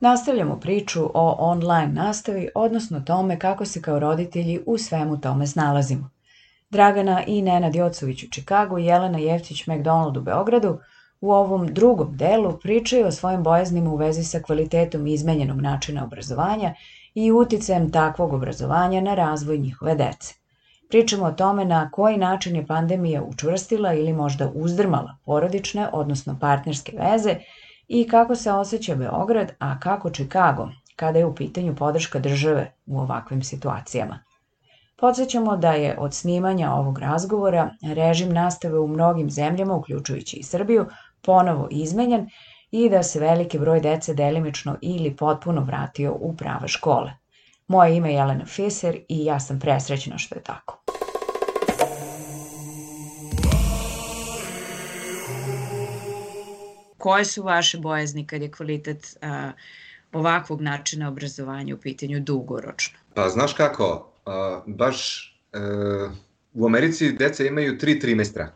Nastavljamo priču o online nastavi, odnosno tome kako se kao roditelji u svemu tome snalazimo. Dragana i Nenad Jocović u Čikagu, Jelena Jeftić McDonald u Beogradu u ovom drugom delu pričaju o svojim bojaznima u vezi sa kvalitetom izmenjenog načina obrazovanja i uticajem takvog obrazovanja na razvoj njihove dece. Pričamo o tome na koji način je pandemija učvrstila ili možda uzdrmala porodične, odnosno partnerske veze i kako se osjeća Beograd, a kako Čikago, kada je u pitanju podrška države u ovakvim situacijama. Podsećamo da je od snimanja ovog razgovora režim nastave u mnogim zemljama, uključujući i Srbiju, ponovo izmenjen i da se veliki broj dece delimično ili potpuno vratio u prave škole. Moje ime je Jelena Fiser i ja sam presrećna što je tako. Koje su vaše bojazni kad je kvalitet a, ovakvog načina obrazovanja u pitanju dugoročno? Pa znaš kako, a, baš e, u Americi deca imaju tri trimestra.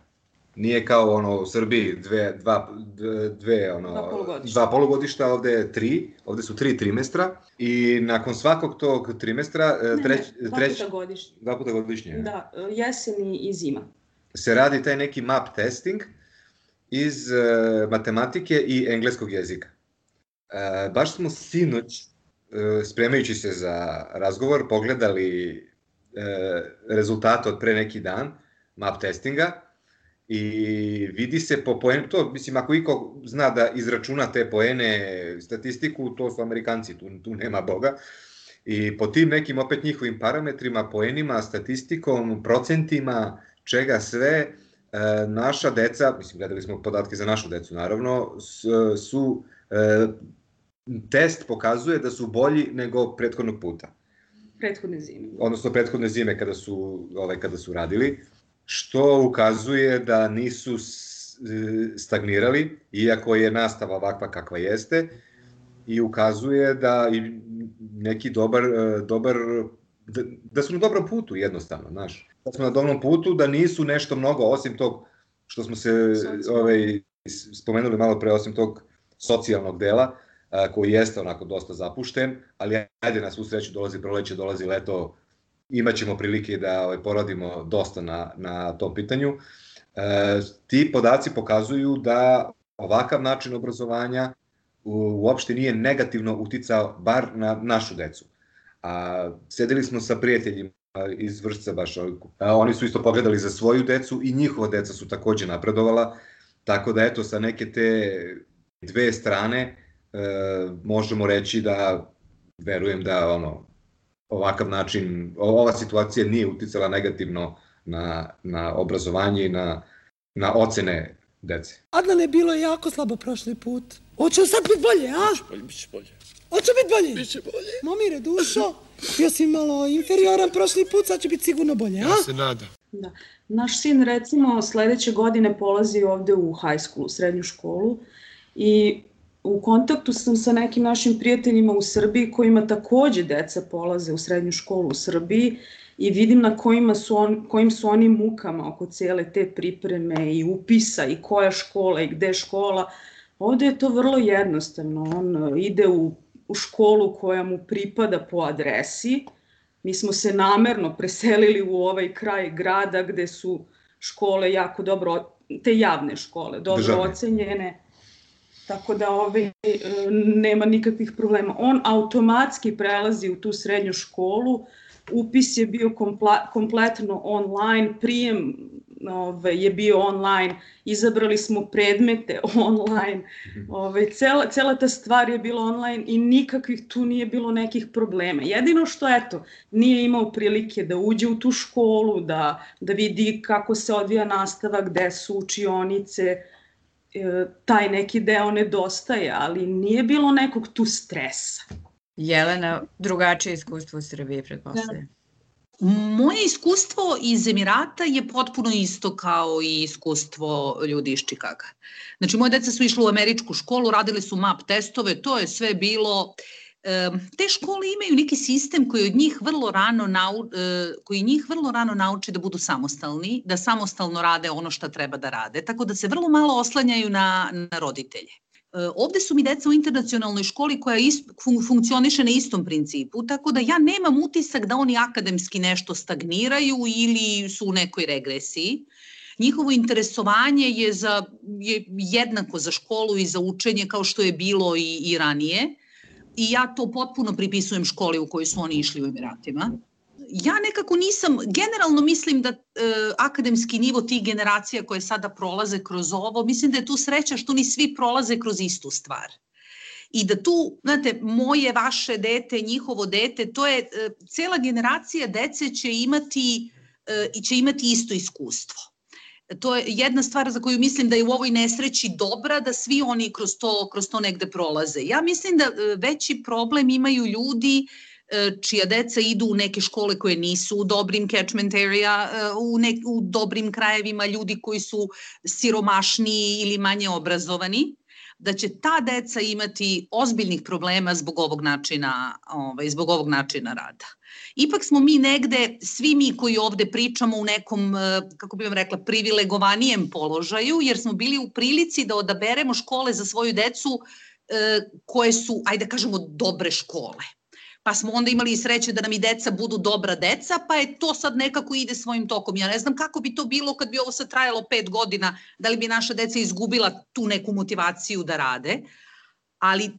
Nije kao ono u Srbiji dve, dva, dve, ono, dva, polugodišta. dva polugodišta, ovde je tri, ovde su tri trimestra i nakon svakog tog trimestra ne, treć, ne, dva treć, puta godišnje. Dva puta godišnje. Da, jesen i zima. Se radi taj neki map testing iz uh, matematike i engleskog jezika. Uh, baš smo sinoć, uh, spremajući se za razgovor, pogledali uh, rezultate od pre neki dan map testinga i vidi se po poenu, to mislim ako iko zna da izračuna te poene, statistiku, to su Amerikanci, tu, tu nema Boga. I po tim nekim opet njihovim parametrima, poenima, statistikom, procentima, čega sve, e, naša deca, mislim gledali smo podatke za našu decu naravno, su, e, test pokazuje da su bolji nego prethodnog puta. Prethodne zime. Odnosno prethodne zime kada su, ovaj, kada su radili što ukazuje da nisu stagnirali, iako je nastava ovakva kakva jeste, i ukazuje da i neki dobar, dobar da, da su na dobrom putu jednostavno, znaš. Da smo na dobrom putu, da nisu nešto mnogo, osim tog što smo se ovaj, spomenuli malo pre, osim tog socijalnog dela, koji jeste onako dosta zapušten, ali ajde na svu sreću dolazi proleće, dolazi leto, imaćemo prilike da ovaj, poradimo dosta na, na tom pitanju. E, ti podaci pokazuju da ovakav način obrazovanja uopšte nije negativno uticao bar na našu decu. A, sedeli smo sa prijateljima iz vršca baš, a, oni su isto pogledali za svoju decu i njihova deca su takođe napredovala, tako da eto sa neke te dve strane e, možemo reći da verujem da ono ovakav način, ova situacija nije uticala negativno na, na obrazovanje i na, na ocene dece. Adnane, bilo je jako slabo prošli put. Hoće sad biti bolje, a? Biće bolje, biće bolje. Hoće biti bolje? Biće bolje. Momire, dušo, bio si malo inferioran prošli put, sad će biti sigurno bolje, a? Ja se nadam. Da. Naš sin, recimo, sledeće godine polazi ovde u high school, srednju školu, i u kontaktu sam sa nekim našim prijateljima u Srbiji kojima takođe deca polaze u srednju školu u Srbiji i vidim na kojima su on, kojim su oni mukama oko cele te pripreme i upisa i koja škola i gde škola. Ovde je to vrlo jednostavno. On ide u, u školu koja mu pripada po adresi. Mi smo se namerno preselili u ovaj kraj grada gde su škole jako dobro, te javne škole, dobro Državne. ocenjene tako da ovaj, e, nema nikakvih problema. On automatski prelazi u tu srednju školu, upis je bio kompletno online, prijem ovaj, je bio online, izabrali smo predmete online, ovaj, cela, cela ta stvar je bila online i nikakvih tu nije bilo nekih problema. Jedino što, eto, nije imao prilike da uđe u tu školu, da, da vidi kako se odvija nastava, gde su učionice, e, taj neki deo nedostaje, ali nije bilo nekog tu stresa. Jelena, drugačije iskustvo u Srbiji, pretpostavljam. Da. Moje iskustvo iz Emirata je potpuno isto kao i iskustvo ljudi iz Čikaga. Znači, moje deca su išle u američku školu, radili su map testove, to je sve bilo... te škole imaju neki sistem koji od njih vrlo rano nau, e, koji njih vrlo rano nauči da budu samostalni, da samostalno rade ono što treba da rade, tako da se vrlo malo oslanjaju na, na roditelje. E, ovde su mi deca u internacionalnoj školi koja funkcioniše na istom principu, tako da ja nemam utisak da oni akademski nešto stagniraju ili su u nekoj regresiji. Njihovo interesovanje je, za, je jednako za školu i za učenje kao što je bilo i, i ranije. I ja to potpuno pripisujem školi u kojoj su oni išli u Emiratima ja nekako nisam, generalno mislim da e, akademski nivo tih generacija koje sada prolaze kroz ovo, mislim da je tu sreća što ni svi prolaze kroz istu stvar. I da tu, znate, moje, vaše dete, njihovo dete, to je, e, cela generacija dece će imati, e, će imati isto iskustvo. To je jedna stvar za koju mislim da je u ovoj nesreći dobra, da svi oni kroz to, kroz to negde prolaze. Ja mislim da e, veći problem imaju ljudi uh, čija deca idu u neke škole koje nisu u dobrim catchment area, e, u, ne, u dobrim krajevima, ljudi koji su siromašniji ili manje obrazovani, da će ta deca imati ozbiljnih problema zbog ovog načina, ovaj, zbog ovog načina rada. Ipak smo mi negde, svi mi koji ovde pričamo u nekom, e, kako bih vam rekla, privilegovanijem položaju, jer smo bili u prilici da odaberemo škole za svoju decu koje su, ajde da kažemo, dobre škole pa smo onda imali sreće da nam i deca budu dobra deca, pa je to sad nekako ide svojim tokom. Ja ne znam kako bi to bilo kad bi ovo sad trajalo pet godina, da li bi naša deca izgubila tu neku motivaciju da rade, ali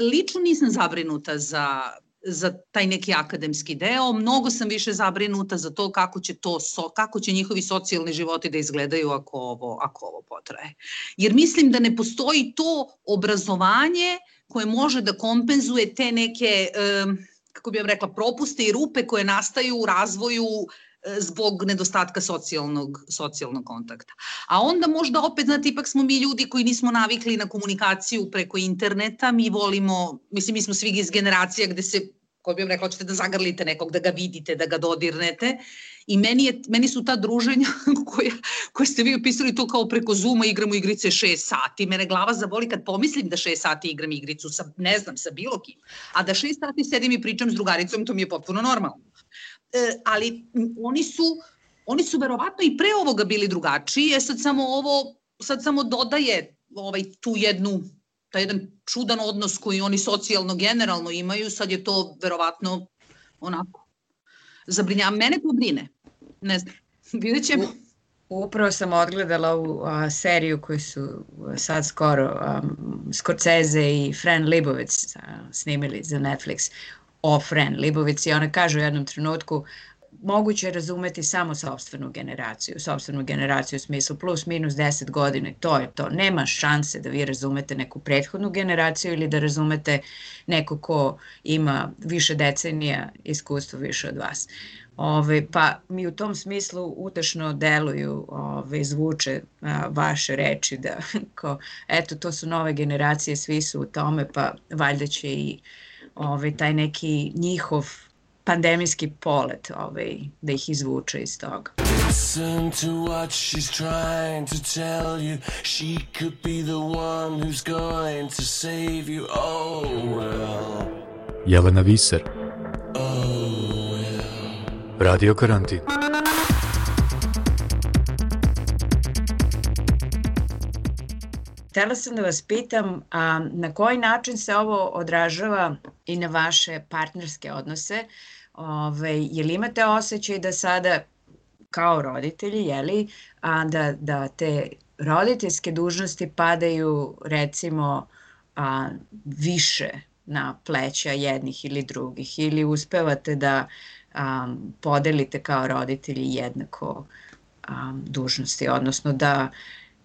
lično nisam zabrinuta za, za taj neki akademski deo, mnogo sam više zabrinuta za to kako će to so, kako će njihovi socijalni životi da izgledaju ako ovo ako ovo potraje. Jer mislim da ne postoji to obrazovanje koje može da kompenzuje te neke, kako bih vam rekla, propuste i rupe koje nastaju u razvoju e, zbog nedostatka socijalnog, socijalnog kontakta. A onda možda opet, znate, ipak smo mi ljudi koji nismo navikli na komunikaciju preko interneta, mi volimo, mislim, mi smo svi iz generacija gde se, ko bih vam rekla, hoćete da zagrlite nekog, da ga vidite, da ga dodirnete I meni, je, meni su ta druženja koja, koje ste vi opisali to kao preko Zuma igramo igrice 6 sati. Mene glava zaboli kad pomislim da 6 sati igram igricu sa, ne znam, sa bilo kim. A da 6 sati sedim i pričam s drugaricom, to mi je potpuno normalno. E, ali oni su, oni su verovatno i pre ovoga bili drugačiji, je sad samo ovo, sad samo dodaje ovaj, tu jednu taj jedan čudan odnos koji oni socijalno generalno imaju, sad je to verovatno onako zabrinjava. Mene to brine. Ne znam, vidjet ćemo. Upravo sam odgledala u a, seriju koju su sad skoro um, Scorsese i Fran Libovic a, snimili za Netflix o Fran Libovic i ona kaže u jednom trenutku moguće je razumeti samo sobstvenu generaciju, sobstvenu generaciju u smislu plus minus 10 godina, to je to. Nema šanse da vi razumete neku prethodnu generaciju ili da razumete neko ko ima više decenija iskustva više od vas. Ove, pa mi u tom smislu utešno deluju, ove, zvuče a, vaše reči da ko, eto to su nove generacije, svi su u tome, pa valjda će i ove, taj neki njihov pandemijski polet ovaj, da ih izvuče iz toga. Listen to what she's trying to tell you. She could be the one who's going to save you. Oh well. Jelena Viser. Oh well Radio Karantin. Htela sam da vas pitam a, na koji način se ovo odražava i na vaše partnerske odnose. Ove, je li imate osjećaj da sada kao roditelji, jeli, a da, da te roditeljske dužnosti padaju recimo a, više na pleća jednih ili drugih? Ili uspevate da a, podelite kao roditelji jednako a, dužnosti, odnosno da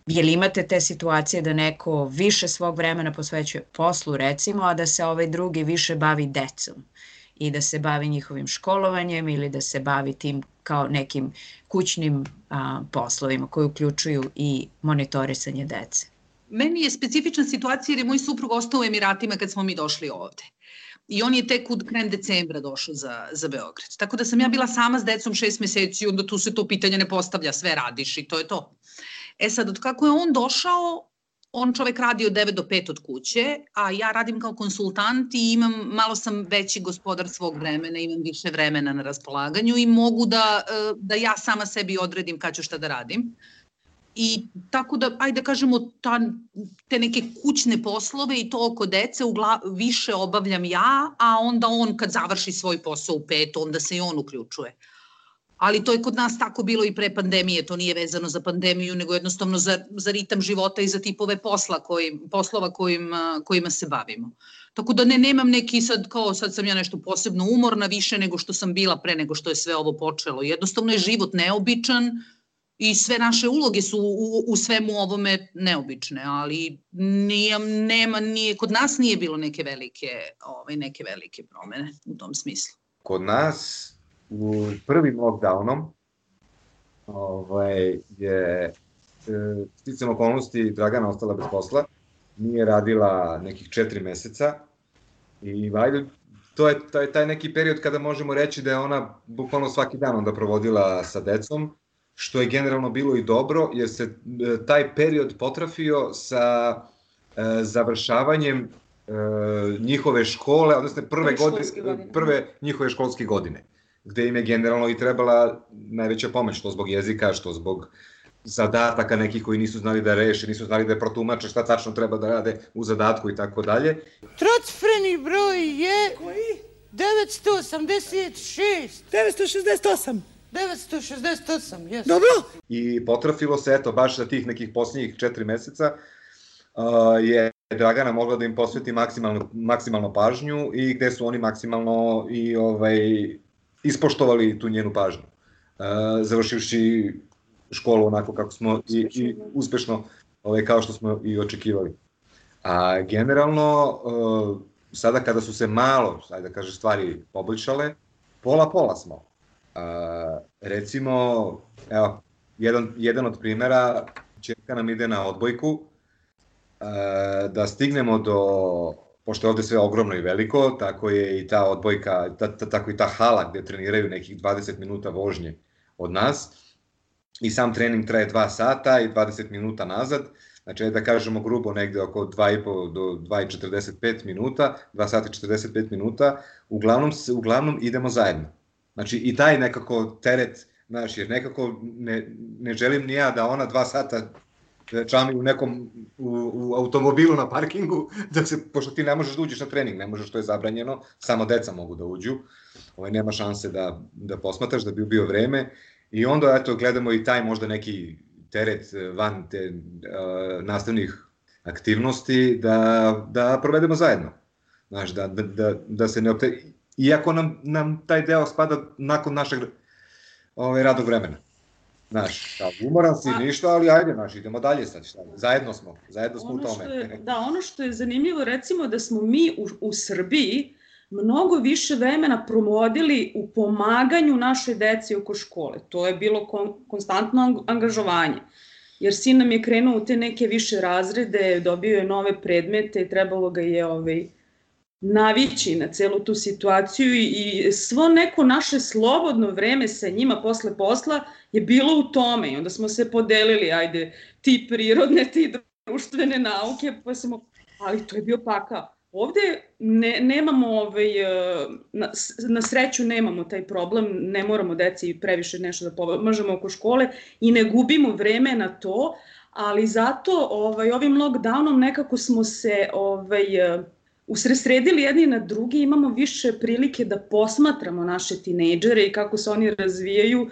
Je li imate te situacije da neko više svog vremena posvećuje poslu recimo, a da se ovaj drugi više bavi decom i da se bavi njihovim školovanjem ili da se bavi tim kao nekim kućnim a, poslovima koji uključuju i monitorisanje dece? Meni je specifična situacija jer je moj suprug ostao u Emiratima kad smo mi došli ovde. I on je tek u krajem decembra došao za, za Beograd. Tako da sam ja bila sama s decom šest meseci i onda tu se to pitanje ne postavlja, sve radiš i to je to. E sad, od kako je on došao, on čovek radi od 9 do 5 od kuće, a ja radim kao konsultant i imam, malo sam veći gospodar svog vremena, imam više vremena na raspolaganju i mogu da, e, da ja sama sebi odredim kad ću šta da radim. I tako da, ajde da kažemo, ta, te neke kućne poslove i to oko dece ugla, više obavljam ja, a onda on kad završi svoj posao u pet, onda se i on uključuje ali to je kod nas tako bilo i pre pandemije, to nije vezano za pandemiju, nego jednostavno za, za ritam života i za tipove posla koji, poslova kojima, kojima se bavimo. Tako da ne, nemam neki sad, kao sad sam ja nešto posebno umorna više nego što sam bila pre nego što je sve ovo počelo. Jednostavno je život neobičan i sve naše uloge su u, u svemu ovome neobične, ali nije, nema, nije, kod nas nije bilo neke velike, ovaj, neke velike promene u tom smislu. Kod nas u prvim lockdownom ovaj, je e, sticam okolnosti Dragana ostala bez posla, nije radila nekih četiri meseca i vajde, to je taj, taj neki period kada možemo reći da je ona bukvalno svaki dan onda provodila sa decom, što je generalno bilo i dobro, jer se e, taj period potrafio sa e, završavanjem e, njihove škole, odnosno prve, godine, prve njihove školske godine gde im je generalno i trebala najveća pomoć, što zbog jezika, što zbog zadataka nekih koji nisu znali da reše, nisu znali da protumače šta tačno treba da rade u zadatku i tako dalje. Trocfreni broj je... Koji? 986. 968. 968, jes. Dobro. I potrafilo se, eto, baš za tih nekih posljednjih četiri meseca, uh, je Dragana mogla da im posveti maksimalno, maksimalno pažnju i gde su oni maksimalno i ovaj, ispoštovali tu njenu pažnju. Uh, završivši školu onako kako smo i, i uspešno ovaj, kao što smo i očekivali. A generalno, uh, sada kada su se malo, ajde da kaže, stvari poboljšale, pola-pola smo. Uh, recimo, evo, jedan, jedan od primera, čerka nam ide na odbojku, uh, da stignemo do pošto je ovde sve ogromno i veliko, tako je i ta odbojka, ta, ta, tako i ta hala gde treniraju nekih 20 minuta vožnje od nas. I sam trening traje 2 sata i 20 minuta nazad. Znači, da kažemo grubo negde oko 2,5 do 2,45 minuta, 2 sata i 45 minuta, uglavnom, uglavnom idemo zajedno. Znači, i taj nekako teret, znaš, jer nekako ne, ne želim ni ja da ona 2 sata čami u nekom u, u automobilu na parkingu, da se, pošto ti ne možeš da uđeš na trening, ne možeš, to je zabranjeno, samo deca mogu da uđu, ovaj, nema šanse da, da posmataš, da bi bio vreme, i onda, eto, gledamo i taj možda neki teret van te uh, nastavnih aktivnosti da, da provedemo zajedno. Znaš, da, da, da, da se ne opte... Iako nam, nam taj deo spada nakon našeg ovaj, radog vremena. Znaš, da, umoran si, ništa, ali ajde, znaš, idemo dalje sad, šta, zajedno smo, zajedno smo ono u tome. Je, da, ono što je zanimljivo, recimo da smo mi u, u Srbiji mnogo više vremena provodili u pomaganju našoj deci oko škole. To je bilo kon, konstantno angažovanje. Jer sin nam je krenuo u te neke više razrede, dobio je nove predmete i trebalo ga je ovaj, navići na celu tu situaciju i svo neko naše slobodno vreme sa njima posle posla je bilo u tome i onda smo se podelili, ajde, ti prirodne, ti društvene nauke, pa smo, ali to je bio pakao. Ovde ne, nemamo, ovaj, e, na, na sreću nemamo taj problem, ne moramo deci previše nešto da pomažemo oko škole i ne gubimo vreme na to, ali zato ovaj, ovim lockdownom nekako smo se ovaj, usresredili jedni na drugi, imamo više prilike da posmatramo naše tinejdžere i kako se oni razvijaju,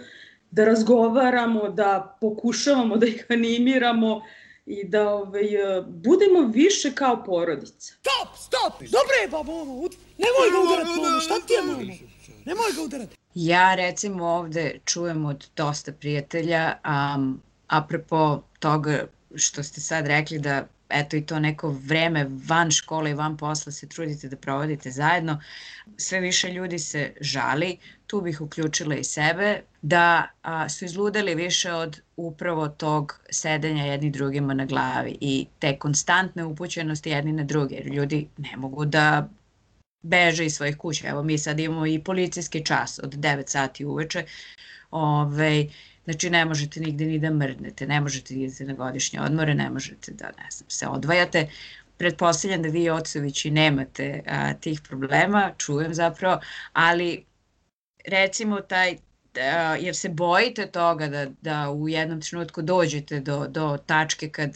da razgovaramo, da pokušavamo da ih animiramo i da ovaj, budemo više kao porodica. Stop, stop! Dobre je, babo, ovo. Nemoj ga udarati, mamo. Šta ti je, mamo? Nemoj ga udarati. Ja recimo ovde čujem od dosta prijatelja, um, apropo toga što ste sad rekli da eto i to neko vreme van škole i van posla se trudite da provodite zajedno, sve više ljudi se žali, tu bih uključila i sebe, da a, su izludeli više od upravo tog sedenja jedni drugima na glavi i te konstantne upućenosti jedni na druge, jer ljudi ne mogu da beže iz svojih kuća. Evo mi sad imamo i policijski čas od 9 sati uveče, Ove, znači ne možete nigde ni da mrdnete, ne možete da idete na godišnje odmore, ne možete da ne znam, se odvajate. Pretpostavljam da vi ocovići nemate a, tih problema, čujem zapravo, ali recimo taj a, jer se bojite toga da, da u jednom trenutku dođete do, do tačke kad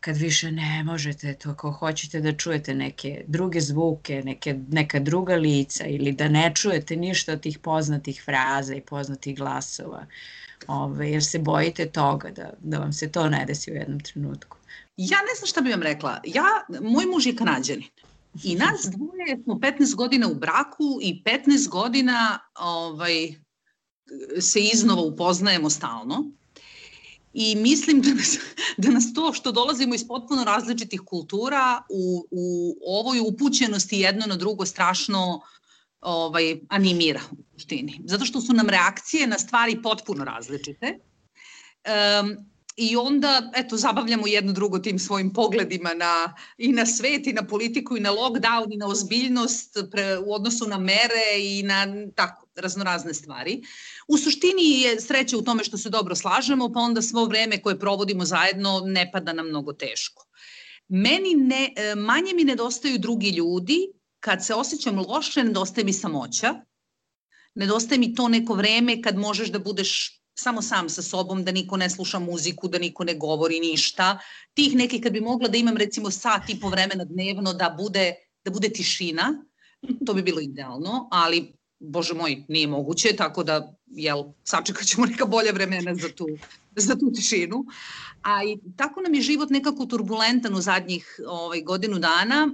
kad više ne možete to, ako hoćete da čujete neke druge zvuke, neke, neka druga lica ili da ne čujete ništa od tih poznatih fraza i poznatih glasova, ove, jer se bojite toga da, da vam se to ne desi u jednom trenutku. Ja ne znam šta bih vam rekla. Ja, moj muž je kanadjanin. I nas dvoje smo 15 godina u braku i 15 godina ovaj, se iznova upoznajemo stalno i mislim da nas, da nas to što dolazimo iz potpuno različitih kultura u, u ovoj upućenosti jedno na drugo strašno ovaj, animira u suštini. Zato što su nam reakcije na stvari potpuno različite. Um, I onda, eto, zabavljamo jedno drugo tim svojim pogledima na, i na svet, i na politiku, i na lockdown, i na ozbiljnost pre, u odnosu na mere i na tako, raznorazne stvari. U suštini je sreća u tome što se dobro slažemo, pa onda svo vreme koje provodimo zajedno ne pada nam mnogo teško. Meni ne, manje mi nedostaju drugi ljudi, kad se osjećam loše, nedostaje mi samoća, nedostaje mi to neko vreme kad možeš da budeš samo sam sa sobom, da niko ne sluša muziku, da niko ne govori ništa. Tih nekih kad bi mogla da imam recimo sat i po vremena dnevno da bude, da bude tišina, to bi bilo idealno, ali bože moj, nije moguće, tako da, jel, sačekat ćemo neka bolja vremena za tu, za tu tišinu. A i tako nam je život nekako turbulentan u zadnjih ovaj, godinu dana,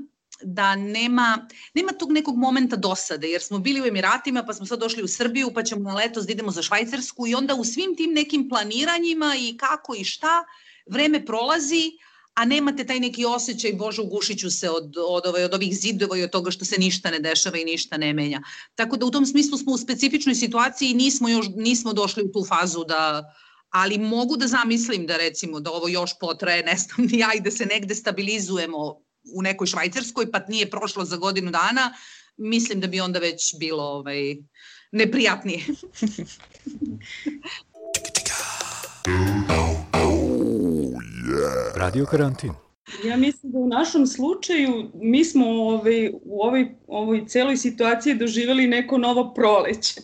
da nema, nema tog nekog momenta dosade, jer smo bili u Emiratima, pa smo sad došli u Srbiju, pa ćemo na letos da idemo za Švajcarsku i onda u svim tim nekim planiranjima i kako i šta, vreme prolazi, a nemate taj neki osjećaj, bože, ugušit ću se od, od, ovaj, od ovih zidova i od toga što se ništa ne dešava i ništa ne menja. Tako da u tom smislu smo u specifičnoj situaciji i nismo još nismo došli u tu fazu da ali mogu da zamislim da recimo da ovo još potraje, ne znam ni da se negde stabilizujemo u nekoj švajcarskoj, pa nije prošlo za godinu dana, mislim da bi onda već bilo ovaj, neprijatnije. Radio karantin. Ja mislim da u našem slučaju mi smo ovaj, u ovoj, ovoj celoj situaciji doživjeli neko novo proleće.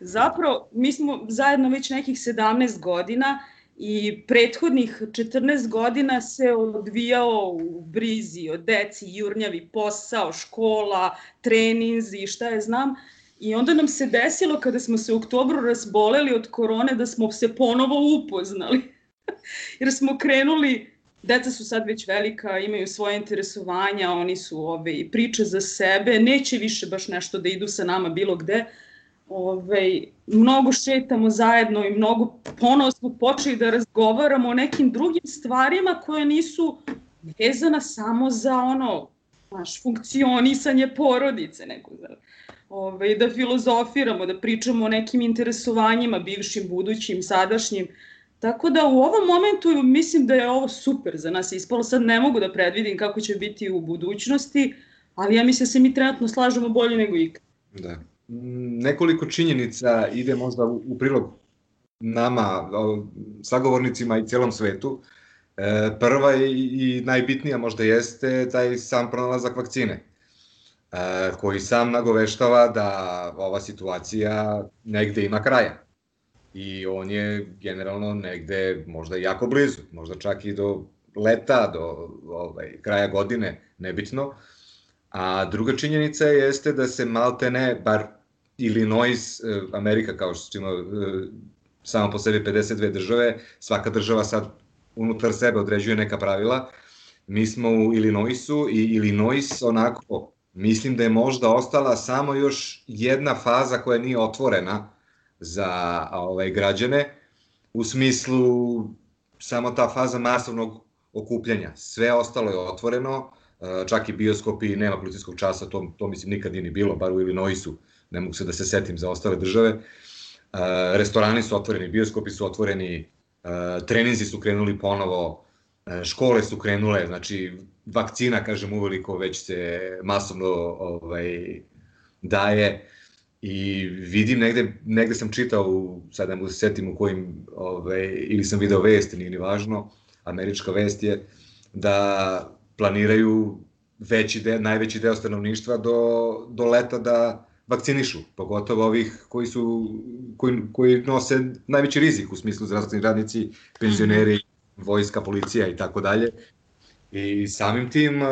Zapravo, mi smo zajedno već nekih 17 godina i prethodnih 14 godina se odvijao u brizi o deci, jurnjavi posao, škola, treninzi i šta je znam. I onda nam se desilo kada smo se u oktobru razboleli od korone da smo se ponovo upoznali. Jer smo krenuli, deca su sad već velika, imaju svoje interesovanja, oni su ove, priče za sebe, neće više baš nešto da idu sa nama bilo gde, ovaj, mnogo šetamo zajedno i mnogo ponovo smo počeli da razgovaramo o nekim drugim stvarima koje nisu vezana samo za ono, naš funkcionisanje porodice, nego za, ovaj, da filozofiramo, da pričamo o nekim interesovanjima, bivšim, budućim, sadašnjim. Tako da u ovom momentu mislim da je ovo super za nas ispalo. Sad ne mogu da predvidim kako će biti u budućnosti, ali ja mislim da se mi trenutno slažemo bolje nego ikad. Da nekoliko činjenica ide možda u prilog nama, sagovornicima i cijelom svetu. E, prva i najbitnija možda jeste taj sam pronalazak vakcine, e, koji sam nagoveštava da ova situacija negde ima kraja. I on je generalno negde možda jako blizu, možda čak i do leta, do ovaj, kraja godine, nebitno. A druga činjenica jeste da se malte ne, bar Illinois, e, Amerika kao što ćemo, e, samo po sebi 52 države, svaka država sad unutar sebe određuje neka pravila. Mi smo u Illinoisu i Illinois onako, mislim da je možda ostala samo još jedna faza koja nije otvorena za ovaj, građane, u smislu samo ta faza masovnog okupljanja. Sve ostalo je otvoreno, e, čak i bioskopi, nema policijskog časa, to, to mislim nikad nije ni bilo, bar u Illinoisu, ne mogu se da se setim za ostale države. E, restorani su otvoreni, bioskopi su otvoreni, e, treninzi su krenuli ponovo, škole su krenule, znači vakcina, kažem, uveliko već se masovno ovaj, daje i vidim negde, negde sam čitao, sad ne mogu se setim u kojim, ovaj, ili sam video vesti, nije ni važno, američka vest je da planiraju veći de, najveći deo stanovništva do, do leta da vakcinišu, pogotovo ovih koji su koji, koji nose najveći rizik u smislu zdravstveni radnici, penzioneri, -hmm. vojska, policija i tako dalje. I samim tim uh,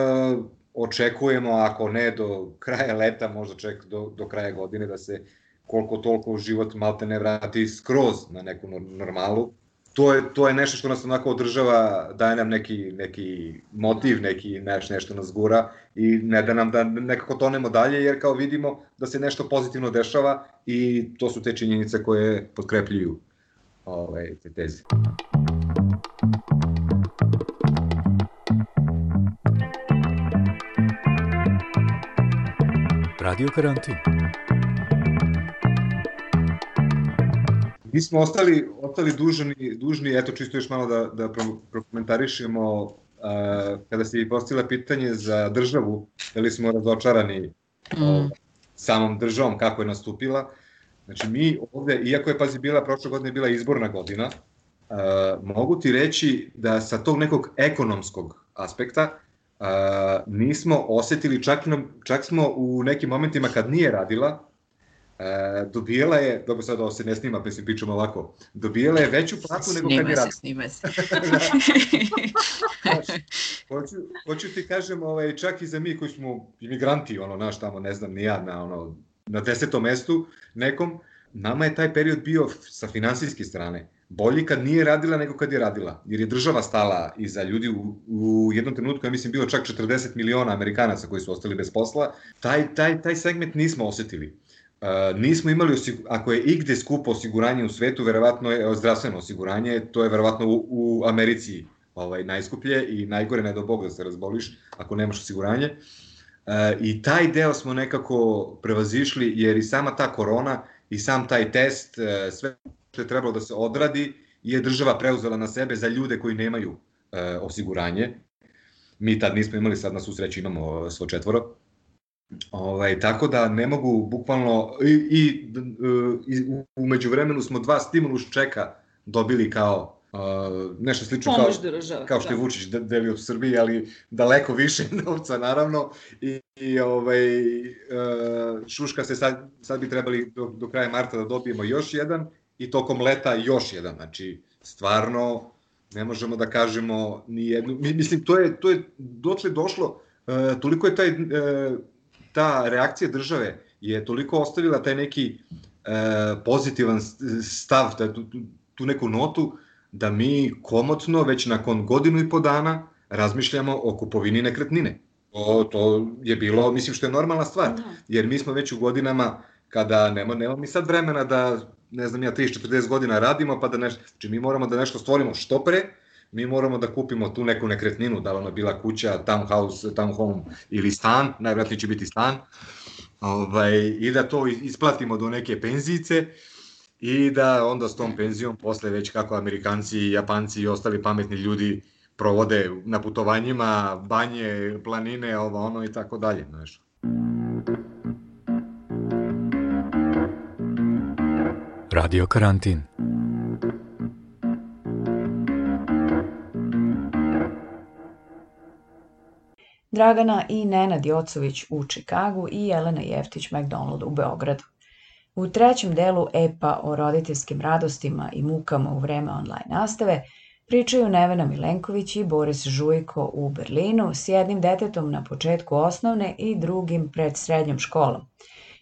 očekujemo, ako ne do kraja leta, možda ček do, do kraja godine, da se koliko toliko život malte ne vrati skroz na neku normalu. To je, to je nešto što nas onako održava, daje nam neki, neki motiv, neki neš, nešto nas gura i ne da nam da nekako tonemo dalje, jer kao vidimo da se nešto pozitivno dešava i to su te činjenice koje potkrepljuju ove, te teze. Radio karantin. Mi smo ostali, ostali dužni, dužni, eto čisto još malo da, da prokomentarišemo uh, kada se i postila pitanje za državu, da li smo razočarani mm. uh, samom državom, kako je nastupila. Znači mi ovde, iako je pazi bila, prošle godine bila izborna godina, uh, mogu ti reći da sa tog nekog ekonomskog aspekta uh, nismo osetili, čak, nam, čak smo u nekim momentima kad nije radila, E, dobijela je, dobro sad ovo se ne snima, se pričamo ovako, dobijela je veću platu nego kad je radila. Snima se, snima se. hoću, hoću ti kažem, ovaj, čak i za mi koji smo imigranti, ono, naš tamo, ne znam, ni ja, na, ono, na desetom mestu nekom, nama je taj period bio sa finansijske strane bolji kad nije radila nego kad je radila, jer je država stala iza ljudi u, u jednom trenutku, ja mislim, bilo čak 40 miliona Amerikanaca koji su ostali bez posla, taj, taj, taj segment nismo osetili. Nismo imali, ako je igde skupo osiguranje u svetu, verovatno je zdravstveno osiguranje, to je verovatno u, u Americi ovaj, najskuplje i najgore ne do Bog da se razboliš ako nemaš osiguranje. Uh, I taj deo smo nekako prevazišli jer i sama ta korona i sam taj test, uh, sve što je trebalo da se odradi, je država preuzela na sebe za ljude koji nemaju uh, osiguranje. Mi tad nismo imali, sad na susreću imamo svo četvoro. Ovaj, tako da ne mogu bukvalno i, i, i umeđu vremenu smo dva stimulus čeka dobili kao Uh, nešto slično kao, država, kao što je da. Vučić delio u Srbiji, ali daleko više novca naravno i, i ovaj, uh, Šuška se sad, sad bi trebali do, do kraja marta da dobijemo još jedan i tokom leta još jedan, znači stvarno ne možemo da kažemo ni jednu, mislim to je, to je dotle došlo, uh, toliko je taj uh, ta reakcija države je toliko ostavila taj neki e, pozitivan stav, taj, tu, tu neku notu, da mi komotno već nakon godinu i po dana razmišljamo o kupovini nekretnine. To, to je bilo, mislim što je normalna stvar, da. jer mi smo već u godinama kada nema, nema mi sad vremena da, ne znam ja, 30-40 godina radimo, pa da nešto, znači mi moramo da nešto stvorimo što pre, mi moramo da kupimo tu neku nekretninu, da li ona bila kuća, townhouse, townhome ili stan, najvratnije će biti stan, ovaj, i da to isplatimo do neke penzice i da onda s tom penzijom posle već kako Amerikanci, Japanci i ostali pametni ljudi provode na putovanjima, banje, planine, ovo ono i tako dalje, znaš. Radio karantin. Dragana i Nenad Jocović u Čikagu i Jelena Jeftić McDonald u Beogradu. U trećem delu EPA o roditeljskim radostima i mukama u vreme online nastave pričaju Nevena Milenković i Boris Žujko u Berlinu s jednim detetom na početku osnovne i drugim pred srednjom školom.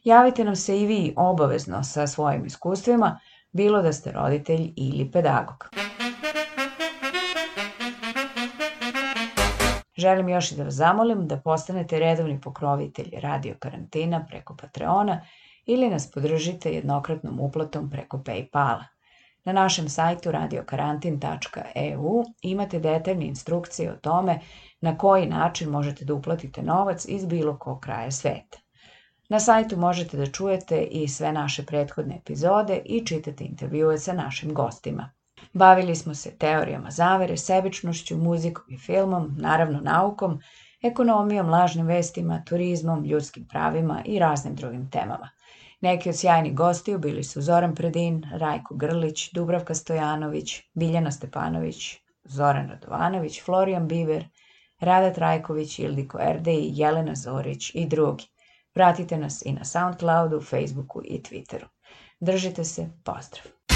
Javite nam se i vi obavezno sa svojim iskustvima, bilo da ste roditelj ili pedagog. Želim još i da vas zamolim da postanete redovni pokrovitelji radio karantina preko Patreona ili nas podržite jednokratnom uplatom preko Paypala. Na našem sajtu radiokarantin.eu imate detaljne instrukcije o tome na koji način možete da uplatite novac iz bilo kog kraja sveta. Na sajtu možete da čujete i sve naše prethodne epizode i čitate intervjue sa našim gostima. Bavili smo se teorijama zavere, sebičnošću, muzikom i filmom, naravno naukom, ekonomijom, lažnim vestima, turizmom, ljudskim pravima i raznim drugim temama. Neki od sjajnih gostiju bili su Zoran Predin, Rajko Grlić, Dubravka Stojanović, Biljana Stepanović, Zoran Radovanović, Florijan Biber, Rada Trajković, Ildiko Erdeji, Jelena Zorić i drugi. Pratite nas i na Soundcloudu, Facebooku i Twitteru. Držite se, pozdrav!